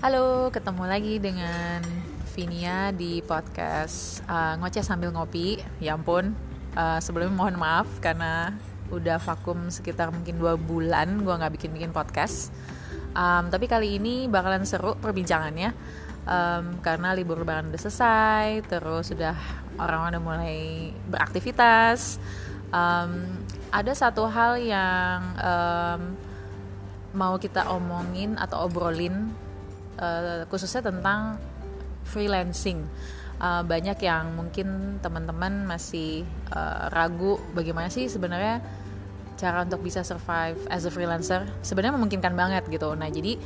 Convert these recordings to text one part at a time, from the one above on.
Halo, ketemu lagi dengan Vinia di podcast uh, ngoceh sambil ngopi. Ya ampun, uh, sebelumnya mohon maaf karena udah vakum sekitar mungkin dua bulan gue nggak bikin-bikin podcast. Um, tapi kali ini bakalan seru perbincangannya um, karena libur lebaran udah selesai, terus sudah orang udah mulai beraktivitas. Um, ada satu hal yang um, mau kita omongin atau obrolin uh, khususnya tentang freelancing. Uh, banyak yang mungkin teman-teman masih uh, ragu bagaimana sih sebenarnya cara untuk bisa survive as a freelancer. Sebenarnya memungkinkan banget gitu. Nah jadi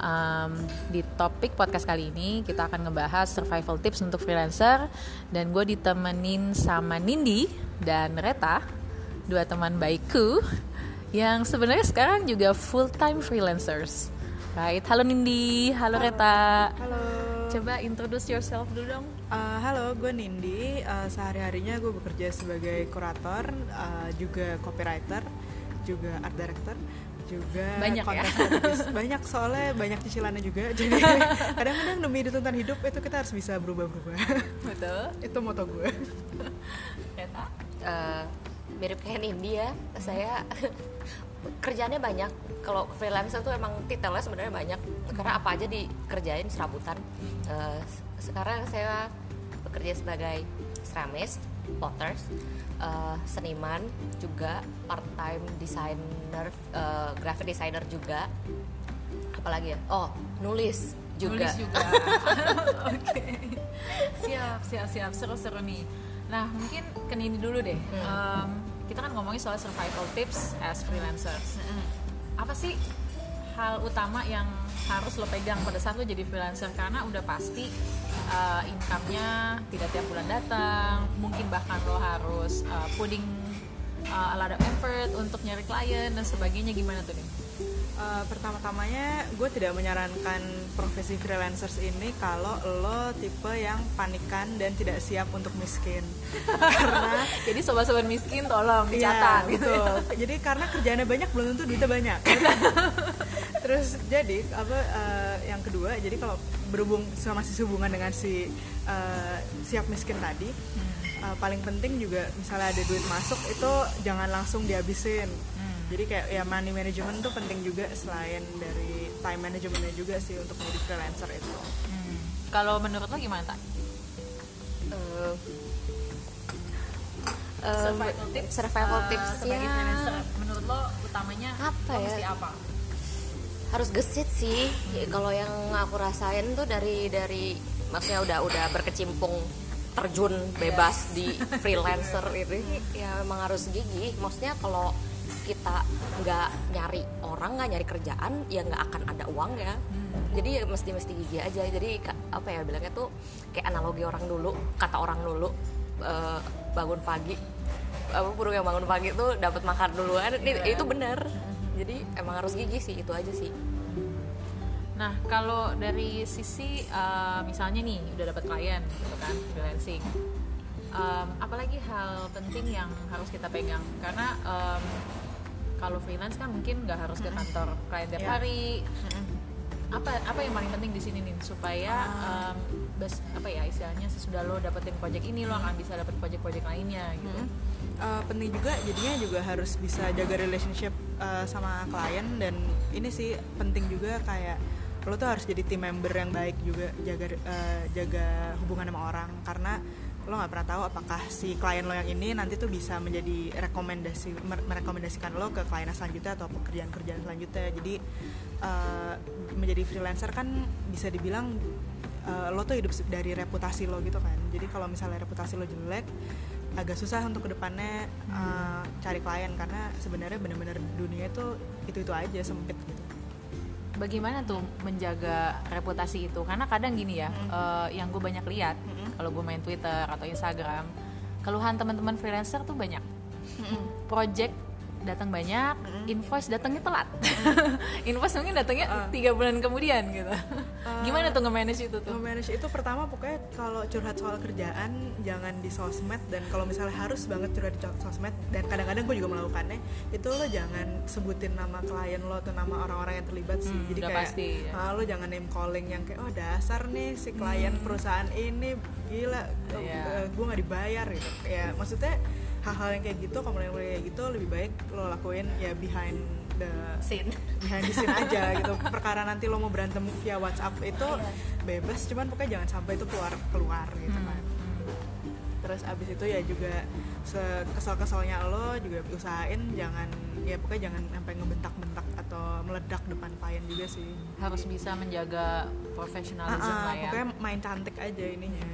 um, di topik podcast kali ini kita akan ngebahas survival tips untuk freelancer dan gue ditemenin sama Nindi dan Reta dua teman baikku yang sebenarnya sekarang juga full time freelancers right halo Nindi halo, halo. Reta. halo. Coba introduce yourself dulu dong. Uh, halo gue Nindi. Uh, sehari harinya gue bekerja sebagai kurator uh, juga copywriter juga art director juga banyak ya? banyak soalnya banyak cicilannya juga. Jadi kadang-kadang demi ditonton hidup itu kita harus bisa berubah-berubah. Betul. Itu moto gue. Reta? Uh, mirip kayak Nindi ya. Saya kerjanya banyak. Kalau freelancer tuh emang titelnya sebenarnya banyak. Karena apa aja dikerjain serabutan. Uh, sekarang saya bekerja sebagai ceramist potters uh, seniman juga part time designer uh, graphic designer juga. Apalagi ya? Oh nulis juga. Nulis juga. Oke. Okay. siap siap siap. Seru seru nih. Nah mungkin ke Nini dulu deh. Hmm. um, kita kan ngomongin soal survival tips as freelancers. Apa sih hal utama yang harus lo pegang pada saat lo jadi freelancer karena udah pasti uh, income-nya tidak tiap bulan datang, mungkin bahkan lo harus uh, putting uh, a lot of effort untuk nyari klien dan sebagainya gimana tuh nih? uh, pertama-tamanya gue tidak menyarankan profesi freelancers ini kalau lo tipe yang panikan dan tidak siap untuk miskin karena jadi sobat-sobat miskin tolong iya, dicatat ya, gitu jadi karena kerjanya banyak belum tentu duitnya banyak terus jadi apa uh, yang kedua jadi kalau berhubung sama si hubungan dengan si uh, siap miskin tadi hmm. Uh, paling penting juga misalnya ada duit masuk itu jangan langsung dihabisin. Jadi kayak ya money management tuh penting juga selain dari time managementnya juga sih untuk menjadi freelancer itu. Hmm. kalau menurut lo gimana tak uh, survival tips? survival uh, tips sebagai ya. freelancer menurut lo utamanya apa lo ya? mesti apa? Harus gesit sih. Hmm. ya, kalau yang aku rasain tuh dari dari maksudnya udah udah berkecimpung terjun bebas yeah. di freelancer itu ya emang harus gigi maksudnya kalau kita nggak nyari orang nggak nyari kerjaan ya nggak akan ada uang ya hmm. jadi ya mesti mesti gigi aja jadi apa ya bilangnya tuh kayak analogi orang dulu kata orang dulu uh, bangun pagi apa burung yang bangun pagi tuh dapat makan duluan yeah. itu benar jadi emang harus gigi sih itu aja sih Nah, kalau dari sisi uh, misalnya nih udah dapat klien gitu kan, freelancing. Um, apalagi hal penting yang harus kita pegang karena um, kalau freelance kan mungkin nggak harus ke kantor klien tiap yeah. hari apa apa yang paling penting di sini nih supaya um, bes, apa ya istilahnya sesudah lo dapetin project ini lo akan bisa dapet project-project lainnya gitu hmm. uh, penting juga jadinya juga harus bisa jaga relationship uh, sama klien dan ini sih penting juga kayak lo tuh harus jadi team member yang baik juga jaga uh, jaga hubungan sama orang. Karena lo nggak pernah tahu apakah si klien lo yang ini nanti tuh bisa menjadi rekomendasi merekomendasikan lo ke klien selanjutnya atau pekerjaan-kerjaan selanjutnya. Jadi uh, menjadi freelancer kan bisa dibilang uh, lo tuh hidup dari reputasi lo gitu kan. Jadi kalau misalnya reputasi lo jelek agak susah untuk ke depannya uh, cari klien. Karena sebenarnya bener-bener dunia itu itu itu aja sempit gitu bagaimana tuh menjaga reputasi itu karena kadang gini ya hmm. uh, yang gue banyak lihat hmm. kalau gue main Twitter atau Instagram keluhan teman-teman freelancer tuh banyak hmm. project datang banyak hmm. invoice datangnya telat hmm. invoice mungkin datangnya tiga uh. bulan kemudian gitu Gimana tuh nge-manage itu tuh? Nge-manage itu pertama pokoknya kalau curhat soal kerjaan jangan di sosmed dan kalau misalnya harus banget curhat di sosmed dan kadang-kadang gue juga melakukannya itu lo jangan sebutin nama klien lo atau nama orang-orang yang terlibat sih Hmm, jadi kayak pasti, ya. ah, lo jangan name calling yang kayak oh dasar nih si klien perusahaan ini gila Hmm. Iya. gue nggak dibayar gitu ya maksudnya hal-hal yang kayak gitu komunikasi kayak gitu lebih baik lo lakuin ya behind the Scene. behind the scene aja gitu perkara nanti lo mau berantem via WhatsApp itu Iya. bebas cuman pokoknya jangan sampai itu keluar keluar gitu Hmm, kan terus abis itu ya juga kesel-keselnya lo juga usahain jangan ya pokoknya jangan sampai ngebentak-bentak atau meledak depan klien juga sih Harus bisa menjaga profesionalisme Ah, ah, lah ya. pokoknya main cantik aja ininya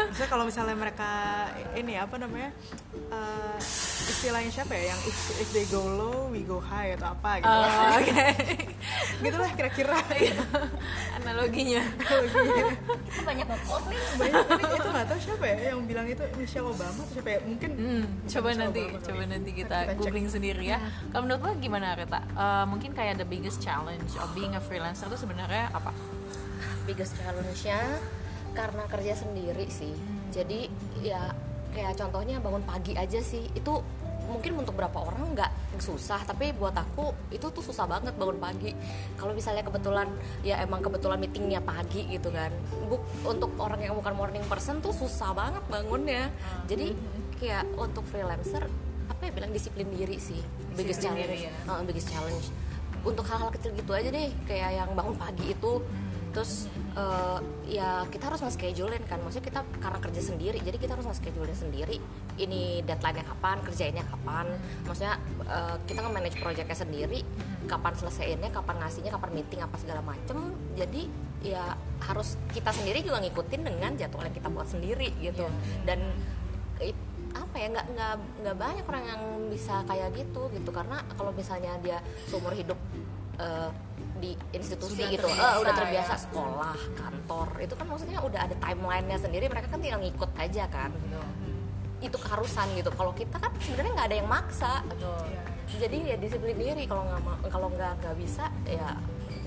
maksudnya kalau misalnya mereka ini apa namanya eh, istilahnya siapa ya yang if, if they go low we go high atau apa gitu Oh, Oke. gitulah kira-kira Analoginya. Kita banyak nge-quote nih. banyak ini itu nggak tahu siapa ya yang bilang itu Michelle Obama atau siapa ya mungkin Hmm, coba Michelle nanti, Obama kali coba ya. nanti kita, Kita cek. googling sendiri ya. Kalau menurut lo gimana Rita? Eh, mungkin kayak the biggest challenge of being a freelancer itu sebenarnya apa? Biggest challenge-nya karena kerja sendiri sih. Jadi ya kayak contohnya bangun pagi aja sih. Itu mungkin untuk beberapa orang nggak susah, tapi buat aku itu tuh susah banget bangun pagi. Kalau misalnya kebetulan ya emang kebetulan meetingnya pagi gitu kan. Buk, untuk orang yang bukan morning person tuh susah banget bangunnya. Jadi kayak untuk freelancer apa ya bilang disiplin diri sih. Biggest challenge. diri ya. Uh, biggest challenge untuk hal-hal kecil gitu aja deh kayak yang bangun pagi itu terus eh, ya kita harus nge-schedulein kan. Maksudnya kita karena kerja sendiri jadi kita harus nge-schedulein sendiri. Ini deadline-nya kapan kerjainnya kapan. Maksudnya eh, kita nge-manage proyeknya sendiri. Kapan selesaiinnya kapan ngasihnya kapan meeting apa segala macem. Jadi ya harus kita sendiri juga ngikutin dengan jadwal yang kita buat sendiri gitu. Dan it- apa ya nggak nggak nggak banyak orang yang bisa kayak gitu gitu. Karena kalau misalnya dia seumur hidup eh, di institusi Sudah gitu terbiasa eh, udah terbiasa ya. sekolah kantor itu kan maksudnya udah ada timelinenya sendiri mereka kan tinggal ngikut aja kan itu keharusan gitu kalau kita kan sebenarnya nggak ada yang maksa Iya. jadi ya disiplin diri kalau nggak kalau nggak nggak bisa ya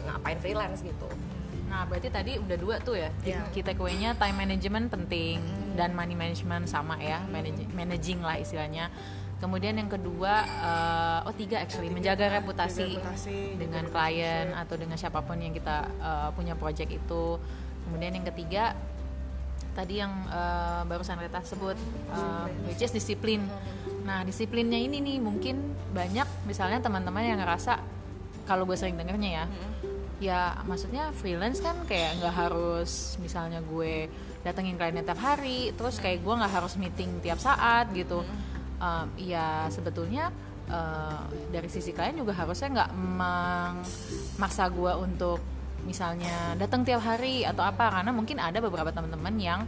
ngapain freelance gitu Nah, berarti tadi udah dua tuh ya. Iya. Kita kuenya time management penting dan money management sama ya, manage- managing lah istilahnya. Kemudian yang kedua, eh, oh tiga actually, menjaga reputasi, reputasi, dengan klien atau dengan siapa pun yang kita eh, punya project itu. Kemudian yang ketiga, tadi yang eh, barusan Reta sebut, eh, which is disiplin. Nah, disiplinnya ini nih mungkin banyak misalnya teman-teman yang ngerasa kalau gue sering dengernya ya, ya maksudnya freelance kan kayak nggak harus misalnya gue datengin kliennya tiap hari, terus kayak gue nggak harus meeting tiap saat gitu. Um, ya sebetulnya uh, dari sisi klien juga harusnya nggak memaksa gue untuk misalnya datang tiap hari atau apa karena mungkin ada beberapa teman-teman yang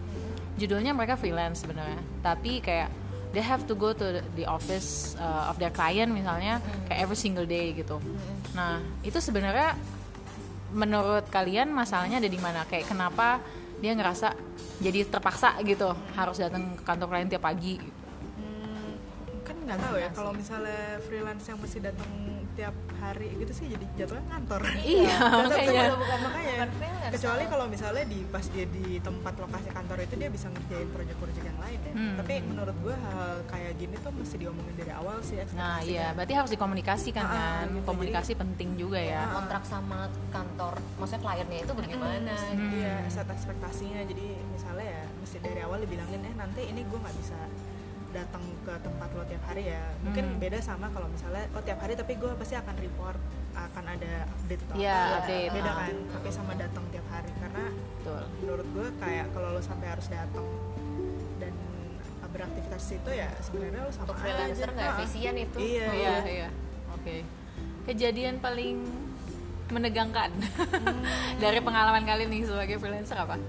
judulnya mereka freelance sebenarnya. Tapi kayak they have to go to the office uh, of their client misalnya kayak every single day gitu. Nah itu sebenarnya menurut kalian masalahnya ada di mana? Kayak kenapa dia ngerasa jadi terpaksa gitu harus datang ke kantor klien tiap pagi Hmm, kan nggak tahu ya kalau misalnya freelance yang mesti datang tiap hari gitu sih jadi jatuhnya kantor Iya, makanya. bukan- bukan makanya. Bukan freelance, kecuali kalau- misalnya di pas dia di tempat lokasi kantor itu dia bisa ngerjain proyek-proyek yang lain ya. Hmm. tapi menurut gua hal kayak gini tuh mesti diomongin dari awal sih nah iya berarti harus dikomunikasikan Ah, kan. gitu. komunikasi penting juga ya. Kontrak sama kantor maksudnya kliennya itu bagaimana Hmm. Iya, set ekspektasinya. Jadi misalnya ya mesti dari awal dibilangin eh nanti ini gue nggak bisa datang ke tempat lo tiap hari ya. Mungkin Hmm. beda sama kalau misalnya oh tiap hari tapi gue pasti akan report akan ada update atau Iya, apa. update. Beda kan. Tapi sama datang tiap hari karena betul menurut gue kayak kalau lo sampai harus datang dan beraktivitas di situ ya sebenarnya lo sama untuk freelancer aja. nggak efisien itu Iya, iya iya oke kejadian paling menegangkan dari pengalaman kalian nih sebagai freelancer apa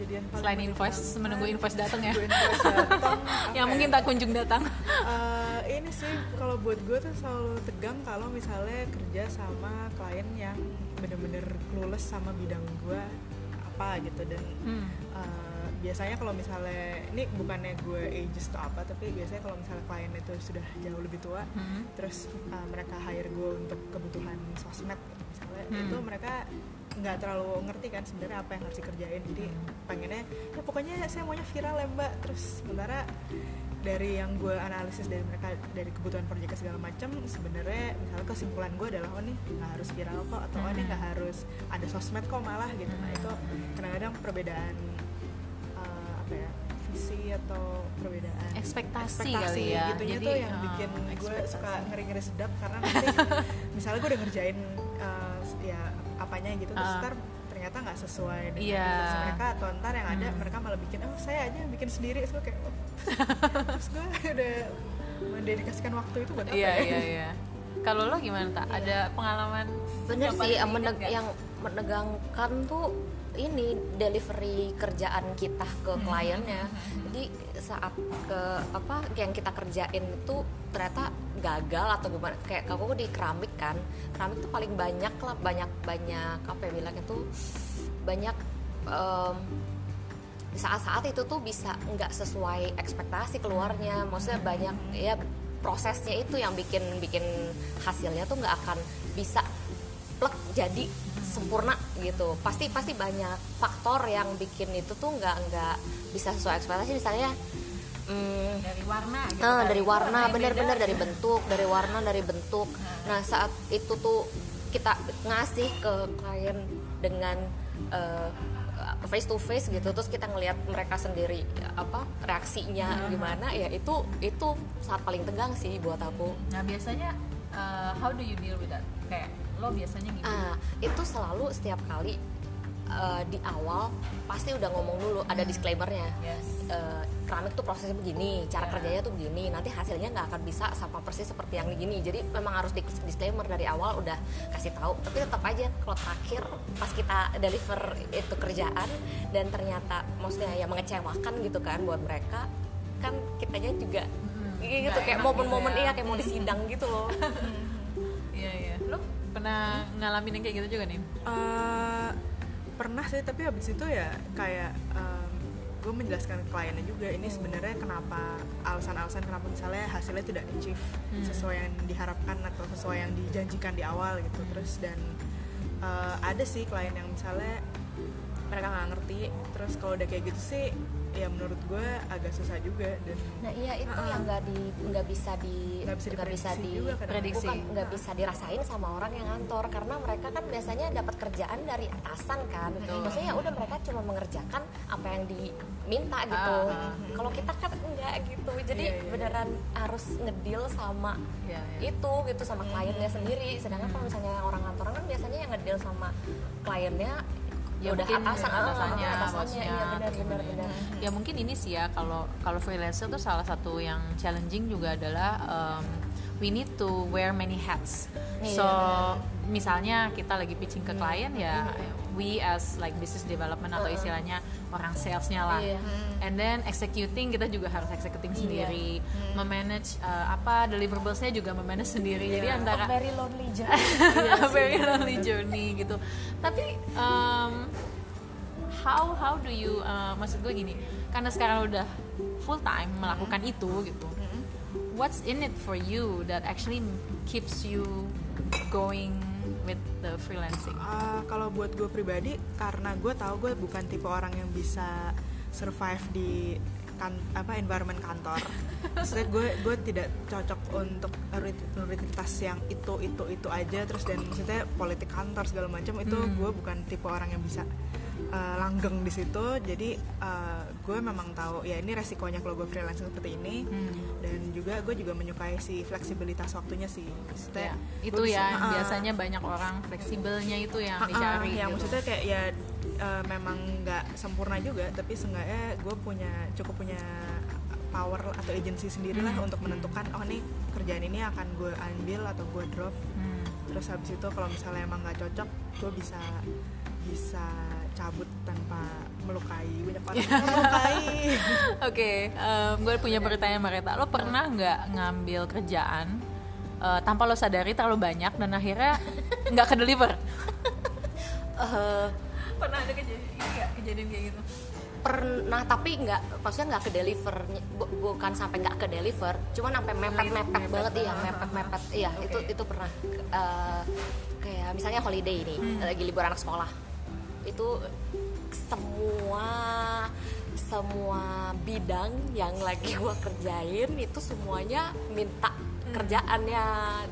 Kejadian paling selain invoice menegangkan. menunggu invoice datang ya invoice datang, yang mungkin ya? tak kunjung datang Eh, ini sih kalau buat gue tuh selalu tegang kalau misalnya kerja sama klien yang bener-bener clueless sama bidang gue apa gitu dan Hmm. eh, biasanya kalau misalnya ini bukannya gue ages atau apa tapi biasanya kalau misalnya klien itu sudah jauh lebih tua Hmm. terus uh, mereka hire gue untuk kebutuhan sosmed misalnya Hmm. itu mereka nggak terlalu ngerti kan sebenarnya apa yang harus dikerjain. Jadi pengennya ya pokoknya saya maunya viral ya mbak. Terus sementara dari yang gue analisis dari mereka dari kebutuhan proyek segala macam sebenarnya misalnya kesimpulan gue adalah oh nih nggak harus viral kok atau oh ini nggak harus ada sosmed kok malah gitu. Nah itu kadang-kadang perbedaan uh, apa ya visi atau perbedaan Ekspektasi kali ya. Jadi, tuh yang uh, bikin gue ekspektasi. suka ngeri-ngeri sedap karena nanti misalnya gue udah ngerjain ya apanya gitu terus Uh. ntar ternyata nggak sesuai dengan Iya. ekspektasi mereka atau ntar yang ada Hmm. mereka malah bikin oh saya aja yang bikin sendiri terus gue kayak oh. terus gue udah mendedikasikan waktu itu buat apa Iya ya? iya iya. Kalau lo gimana tak? Ada pengalaman bener sih meneg- nggak? yang menegangkan tuh ini delivery kerjaan kita ke Hmm. kliennya jadi saat ke apa yang kita kerjain itu ternyata gagal atau gimana. Kayak aku di keramik kan. Keramik tuh paling banyak lah banyak banyak apa ya bilangnya tuh banyak di saat-saat itu tuh bisa nggak sesuai ekspektasi keluarnya. Maksudnya banyak ya prosesnya itu yang bikin bikin hasilnya tuh nggak akan bisa plek jadi sempurna gitu. Pasti pasti banyak faktor yang bikin itu tuh nggak nggak bisa sesuai ekspektasi. Misalnya hmm, dari warna gitu. Ah, kan. dari warna bener-bener dari bentuk dari warna dari bentuk nah saat itu tuh kita ngasih ke klien dengan face to face gitu terus kita ngelihat mereka sendiri apa reaksinya gimana ya itu itu saat paling tegang sih buat aku Nah biasanya uh, how do you deal with that? Kayak lo biasanya gimana? Ah, itu selalu setiap kali eh, di awal pasti udah ngomong dulu ada disclaimernya. Yes. Keramik tuh prosesnya begini, cara Ya. kerjanya tuh begini. Nanti hasilnya nggak akan bisa sama persis seperti yang gini. Jadi memang harus di disclaimer dari awal udah kasih tahu. Tapi tetap aja kalau terakhir pas kita deliver itu kerjaan dan ternyata maksudnya ya mengecewakan gitu kan buat mereka kan kitanya juga gitu nggak kayak momen-momen gitu ya. iya kayak mau disidang gitu loh. Iya iya. Lo pernah ngalamin yang kayak gitu juga nih? Eh, pernah sih tapi habis itu ya kayak gue menjelaskan ke kliennya juga ini sebenarnya kenapa alasan-alasan kenapa misalnya hasilnya tidak achieve sesuai yang diharapkan atau sesuai yang dijanjikan di awal gitu. Terus dan eh, ada sih klien yang misalnya mereka nggak ngerti terus kalau udah kayak gitu sih ya menurut gue agak susah juga dan Nah iya itu Uh-uh. yang nggak di nggak bisa di Nggak bisa diprediksi di juga kadang-kadang. Prediksi. bukan nggak bisa dirasain sama orang yang ngantor karena mereka kan biasanya dapat kerjaan dari atasan kan. Maksudnya ya udah mereka cuma mengerjakan apa yang diminta gitu. Ah, ah, Kalau kita kan enggak gitu. Jadi Iya, iya. beneran harus ngedil sama Iya iya. itu gitu sama kliennya sendiri. Sedangkan kalau misalnya orang kantoran kan biasanya yang ngedil sama kliennya Ya udah mungkin atasan, ah, atasannya, atasannya, bosnya, iya benar benar benar. ya mungkin ini sih ya kalau kalau freelancer tuh salah satu yang challenging juga adalah um, we need to wear many hats Iya, so benar. misalnya kita lagi pitching ke klien ya we as like business development atau istilahnya orang salesnya lah. Iya. and then executing kita juga harus executing Iya. sendiri. Memanage uh, apa deliverablesnya juga memanage sendiri. Jadi antara very lonely journey. very lonely journey gitu. Tapi um, how how do you uh, maksud gue gini. Karena sekarang udah full time melakukan itu gitu. What's in it for you that actually keeps you going with the freelancing? Uh, kalau buat gue pribadi karena gue tahu gue bukan tipe orang yang bisa survive di kan apa environment kantor. Maksudnya gue gue tidak cocok untuk rut- rutinitas yang itu itu itu aja. Terus dan maksudnya politik kantor segala macam itu gue bukan tipe orang yang bisa uh, langgeng di situ. Jadi uh, gue memang tahu ya ini resikonya kalau gue freelance seperti ini dan juga gue juga menyukai si fleksibilitas waktunya sih. Maksudnya Ya, itu bisa- ya uh-uh. biasanya banyak orang fleksibelnya itu yang ah, dicari yang gitu. maksudnya kayak ya eh, memang nggak sempurna juga tapi seenggaknya gue punya cukup punya power atau agency sendiri lah untuk menentukan oh nih kerjaan ini akan gue ambil atau gue drop Hmm. terus habis itu kalau misalnya emang nggak cocok gue bisa bisa cabut tanpa melukai banyak orang. Yang melukai. Oke, gue punya pertanyaan Marita. Lo pernah nggak ngambil kerjaan eh, tanpa lo sadari terlalu banyak dan akhirnya nggak ke deliver? Eh, Pernah ada kejadian, kejadian kayak gitu? pernah tapi nggak maksudnya nggak ke deliver bu- bukan sampai nggak ke deliver cuman sampai mepet mepet banget iya mepet mepet iya itu itu pernah. Eh, kayak misalnya holiday ini lagi libur anak sekolah itu semua semua bidang yang lagi gua kerjain itu semuanya minta kerjaannya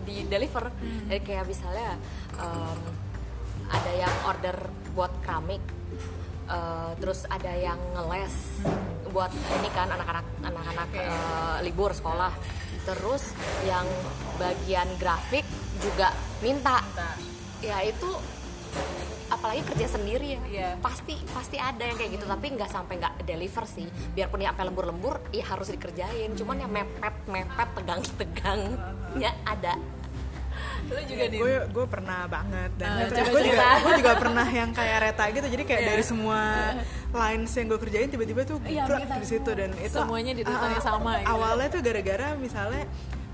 di deliver. Jadi kayak misalnya em, ada yang order buat keramik eh, terus ada yang ngeles buat ini kan anak-anak anak-anak eh, libur sekolah. Terus yang bagian grafik juga minta. Ya itu apalagi kerja sendiri ya. Iya. pasti pasti ada yang kayak gitu tapi nggak sampai nggak deliver sih. Biarpun ya sampai lembur-lembur ya harus dikerjain. Cuman yang mepet mepet tegang tegang ya ada. Lu juga nih gue gue pernah banget. Dan terus coba gue juga gue juga pernah yang kayak Reta gitu. Jadi kayak dari semua lines yang gue kerjain tiba-tiba tuh Iya, di situ. Dan itu Semuanya di titik yang ah, sama gitu. awalnya tuh gara-gara misalnya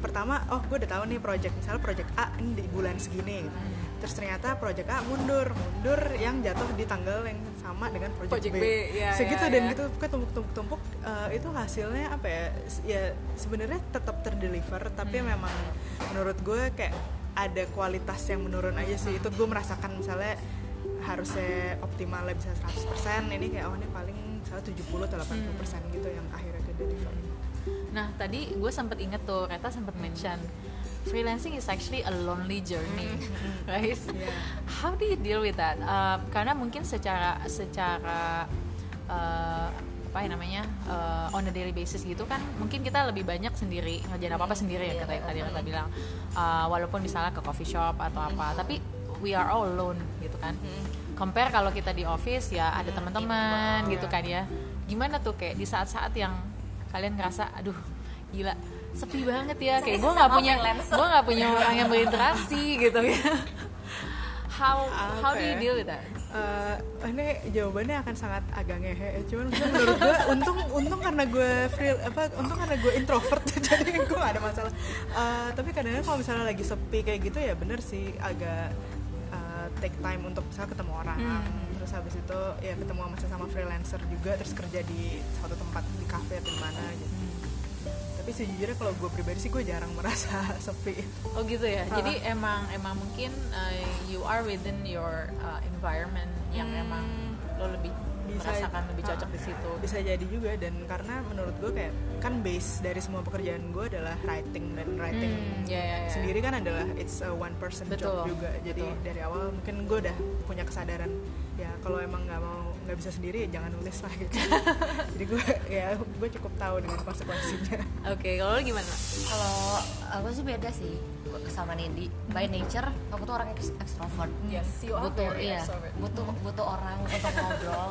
pertama oh gue udah tahu nih project. Misalnya project A ini di bulan segini gitu. Terus ternyata project A mundur. Mundur yang jatuh di tanggal yang sama dengan project, Project B, B, ya, segitu ya, dan ya. gitu kan tumpuk-tumpuk-tumpuk eh, itu hasilnya apa ya? Ya sebenarnya tetap terdeliver tapi Hmm. memang menurut gue kayak ada kualitas yang menurun aja sih. Itu gue merasakan misalnya harusnya optimalnya bisa 100% ini kayak oh ini paling misalnya 70 atau 80% gitu yang akhirnya ke deliver. Nah tadi gue sempet inget tuh Reta sempet mention freelancing is actually a lonely journey, right? Yeah. How do you deal with that? Uh, karena mungkin secara secara uh, apa ya namanya uh, on a daily basis gitu kan mungkin kita lebih banyak sendiri ngerjain apa apa sendiri ya Iya, kata tadi Reta bilang. Uh, walaupun misalnya ke coffee shop atau apa tapi we are all alone gitu kan. Compare kalau kita di office ya ada teman-teman gitu kan ya. Gimana tuh kayak di saat-saat yang kalian ngerasa aduh gila sepi banget ya. Kayak gue nggak Sama punya gue nggak punya orang yang berinteraksi gitu ya. How how do you deal with that? Eh, ini jawabannya akan sangat agak ngehe ya. cuman menurut gue untung untung karena gue free apa untung karena gue introvert jadi gue gak ada masalah. Eh, tapi kadang-kadang kalau misalnya lagi sepi kayak gitu ya bener sih agak eh, take time untuk misalnya ketemu orang. Terus habis itu ya ketemu sama sesama freelancer juga terus kerja di suatu tempat di cafe atau di mana gitu tapi sejujurnya kalau gue pribadi sih gue jarang merasa sepi. Oh gitu ya? Jadi emang emang mungkin uh, you are within your uh, environment yang emang lo lebih merasakan lebih cocok di situ. Bisa jadi juga dan karena menurut gue kayak kan base dari semua pekerjaan gue adalah writing dan writing Hmm, ya, ya, ya. sendiri kan adalah it's a one person job Betul, juga. Jadi betul. dari awal mungkin gue udah punya kesadaran ya kalau emang nggak mau nggak bisa sendiri ya jangan nulis lah gitu. Jadi gue ya gue cukup tahu dengan konsekuensinya. Oke kalau lo gimana? Kalau aku sih beda sih sama Nindi by nature aku tuh orang eks- extrovert Yes, you are butuh iya extrovert. butuh butuh orang untuk ngobrol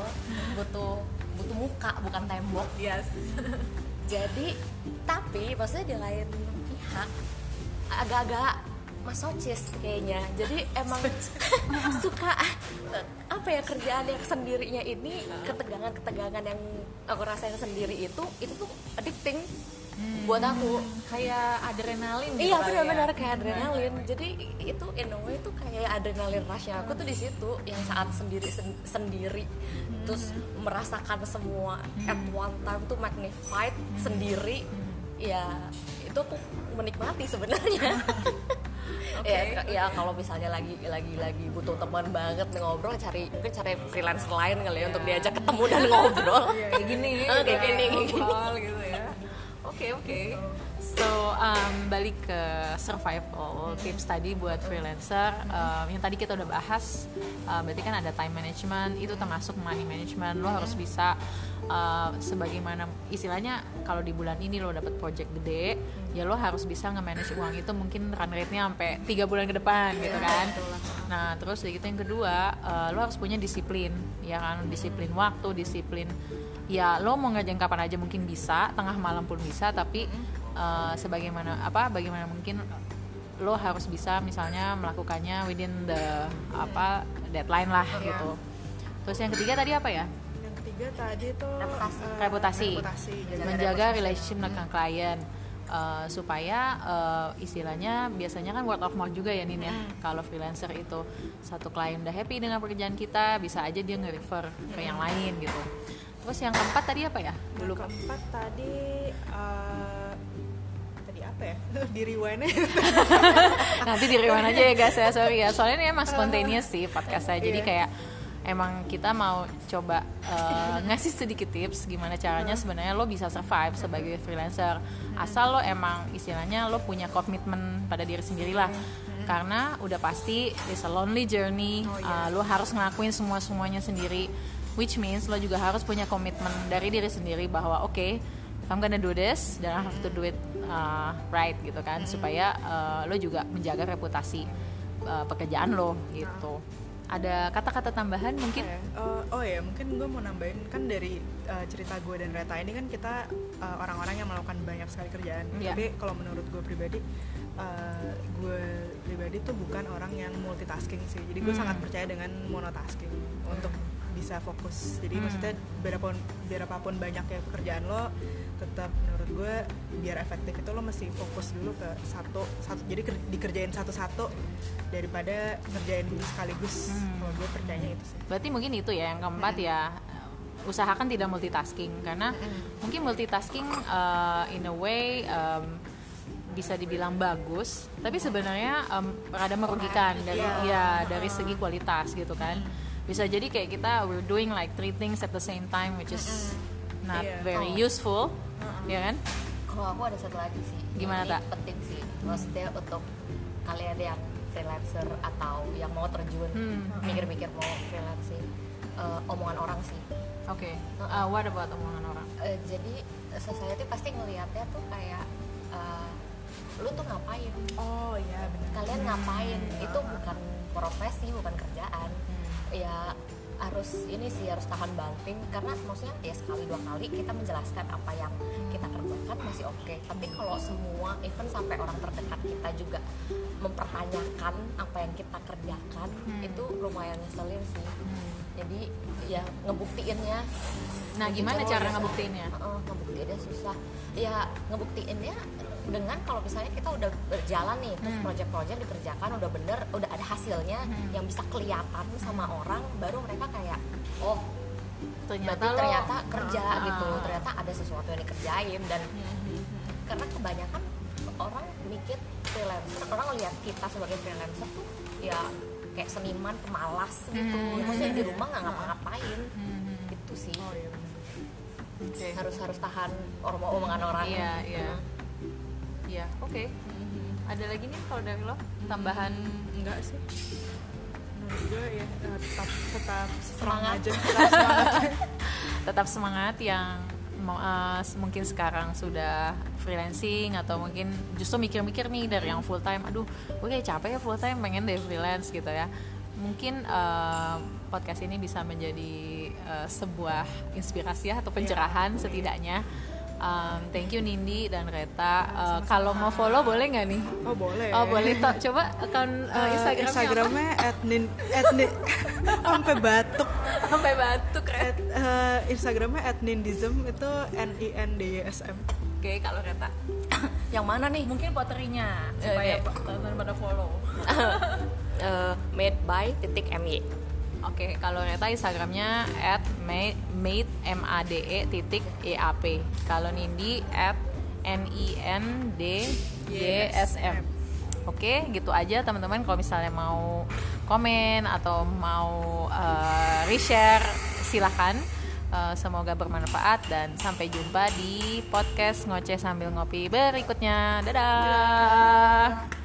butuh butuh muka bukan tembok. Yes. Jadi tapi maksudnya di lain pihak agak-agak masochis kayaknya jadi emang suka apa ya kerjaan yang sendirinya ini ketegangan-ketegangan yang aku rasain sendiri itu itu tuh addicting buat aku kayak adrenalin gitu Iya kali ya. benar-benar kayak adrenalin. Jadi itu in a way itu kayak adrenalin rushnya aku tuh di situ yang saat sendiri sen- sendiri terus merasakan semua at one time tuh magnified sendiri. Ya itu aku menikmati sebenarnya. ya, ya kalau misalnya lagi lagi lagi butuh teman banget ngobrol cari mungkin cari freelance lain kali ya untuk diajak ketemu dan ngobrol. Kayak gini Oh, kayak gini, kayak gini. gitu ya. Oke oke so um, balik ke survival tips tadi buat freelancer. Um, yang tadi kita udah bahas uh, berarti kan ada time management itu termasuk money management. Lo harus bisa uh, sebagaimana istilahnya kalau di bulan ini lo dapet project gede ya lo harus bisa nge-manage uang itu mungkin run rate-nya sampai tiga bulan ke depan gitu kan? nah terus dari itu yang kedua uh, lo harus punya disiplin ya kan? Disiplin waktu disiplin ya lo mau ngerjain kapan aja mungkin bisa tengah malam pun bisa tapi uh, sebagaimana apa bagaimana mungkin lo harus bisa misalnya melakukannya within the apa deadline lah gitu. Terus yang ketiga tadi apa ya? Yang ketiga tadi tuh Reputasi. eh, reputasi, reputasi jaga menjaga relationship dengan klien. Uh, supaya uh, istilahnya biasanya kan word of mouth juga ya Nin ya. Kalau freelancer itu satu klien udah happy dengan pekerjaan kita bisa aja dia nge-refer ke yang lain gitu. Terus yang keempat tadi apa ya? Dulu keempat tadi eh, tadi apa ya? Di rewind nanti di rewind aja ya guys ya. Sorry ya. Soalnya ini emang spontaneous sih podcast saya. Jadi Iya. kayak emang kita mau coba uh, ngasih sedikit tips gimana caranya sebenarnya lo bisa survive sebagai freelancer. Asal lo emang istilahnya lo punya komitmen pada diri sendiri lah. Karena udah pasti it's a lonely journey. Uh, lo harus ngelakuin semua semuanya sendiri. Which means lo juga harus punya komitmen dari diri sendiri bahwa oke if I'm gonna do this then I have to do it uh, right gitu kan supaya uh, lo juga menjaga reputasi uh, pekerjaan lo gitu. Ada kata-kata tambahan mungkin? Ya, eh, oh ya mungkin gue mau nambahin kan dari eh, cerita gue dan Reta ini kan kita eh, orang-orang yang melakukan banyak sekali kerjaan. Iya. tapi kalau menurut gue pribadi eh, gue pribadi tuh bukan orang yang multitasking sih. Jadi gue Hmm. sangat percaya dengan monotasking untuk bisa fokus. Jadi Hmm. maksudnya berapapun berapapun banyak ya pekerjaan lo tetap menurut gue biar efektif itu lo mesti fokus dulu ke satu satu jadi ker- dikerjain satu-satu daripada ngerjain sekaligus. Hmm. kalau gue percayanya itu sih. Berarti mungkin itu ya yang keempat ya usahakan tidak multitasking karena mungkin multitasking uh, in a way um, bisa dibilang bagus tapi sebenarnya um, rada merugikan dari ya dari segi kualitas gitu kan bisa jadi kayak kita we're doing like three things at the same time which is not Iya. very Oh. useful ya kan Kalau aku ada satu lagi sih. Gimana, Ini Tak? Penting sih. Maksudnya untuk kalian yang freelancer atau yang mau terjun Hmm. mikir-mikir mau freelancing eh, omongan orang sih. oke Uh, what about omongan orang Eh, jadi society pasti ngelihatnya tuh kayak eh, lu tuh ngapain? oh iya benar Kalian ngapain? Itu bukan profesi, bukan kerjaan. Ya harus ini sih harus tahan banting. Karena maksudnya ya sekali dua kali kita menjelaskan apa yang kita kerjakan masih oke. Tapi kalau semua even sampai orang terdekat kita juga mempertanyakan apa yang kita kerjakan itu lumayan ngeselin sih. Jadi ya ngebuktiinnya. Nah gimana cara ya, ngebuktiinnya? Heeh, ngebuktiinnya susah. Ya ngebuktiinnya dengan kalau misalnya kita udah berjalan nih terus Hmm. proyek-proyek dikerjakan udah bener udah ada hasilnya yang bisa kelihatan sama orang baru mereka kayak oh ternyata berarti lo ternyata kerja Ah. gitu ternyata ada sesuatu yang dikerjain dan karena kebanyakan orang mikir freelancer orang lihat kita sebagai freelancer tuh ya kayak seniman pemalas gitu Hmm. maksudnya di rumah nggak ngapa-ngapain Hmm. gitu sih oh iya Oke. harus harus tahan omongan orang Iya, iya. Iya, oke. Ada lagi nih kalau dari lo? Tambahan enggak sih? Menurut gue ya eh, tetap tetap Semangat. aja. Tetap semangat. Tetap semangat yang mau eh, mungkin sekarang sudah freelancing atau mungkin justru mikir-mikir nih dari yang full time aduh gue kayak capek ya full time pengen deh freelance gitu ya. Mungkin eh, podcast ini bisa menjadi eh, sebuah inspirasi ya atau pencerahan setidaknya Um, thank you Nindi dan Reta. Eh, kalau mau follow boleh nggak nih? Oh boleh. Oh boleh. Tok. coba akun eh, Eh, Instagramnya, Instagramnya at nin at ni- sampai batuk. Sampai batuk at, eh, Instagramnya at nindism itu n i n d y s m. Oke kalau Reta. Yang mana nih? Mungkin poterinya. Supaya oke. teman-teman pada follow. Eh, made by titik my Oke, kalau Reta Instagramnya at made, m a d e titik e a p. Kalau Nindi at n i n d y s m. Oke, gitu aja teman-teman. Kalau misalnya mau komen atau mau uh, reshare, silahkan. Uh, semoga bermanfaat dan sampai jumpa di podcast ngoceh sambil ngopi berikutnya. Dadah.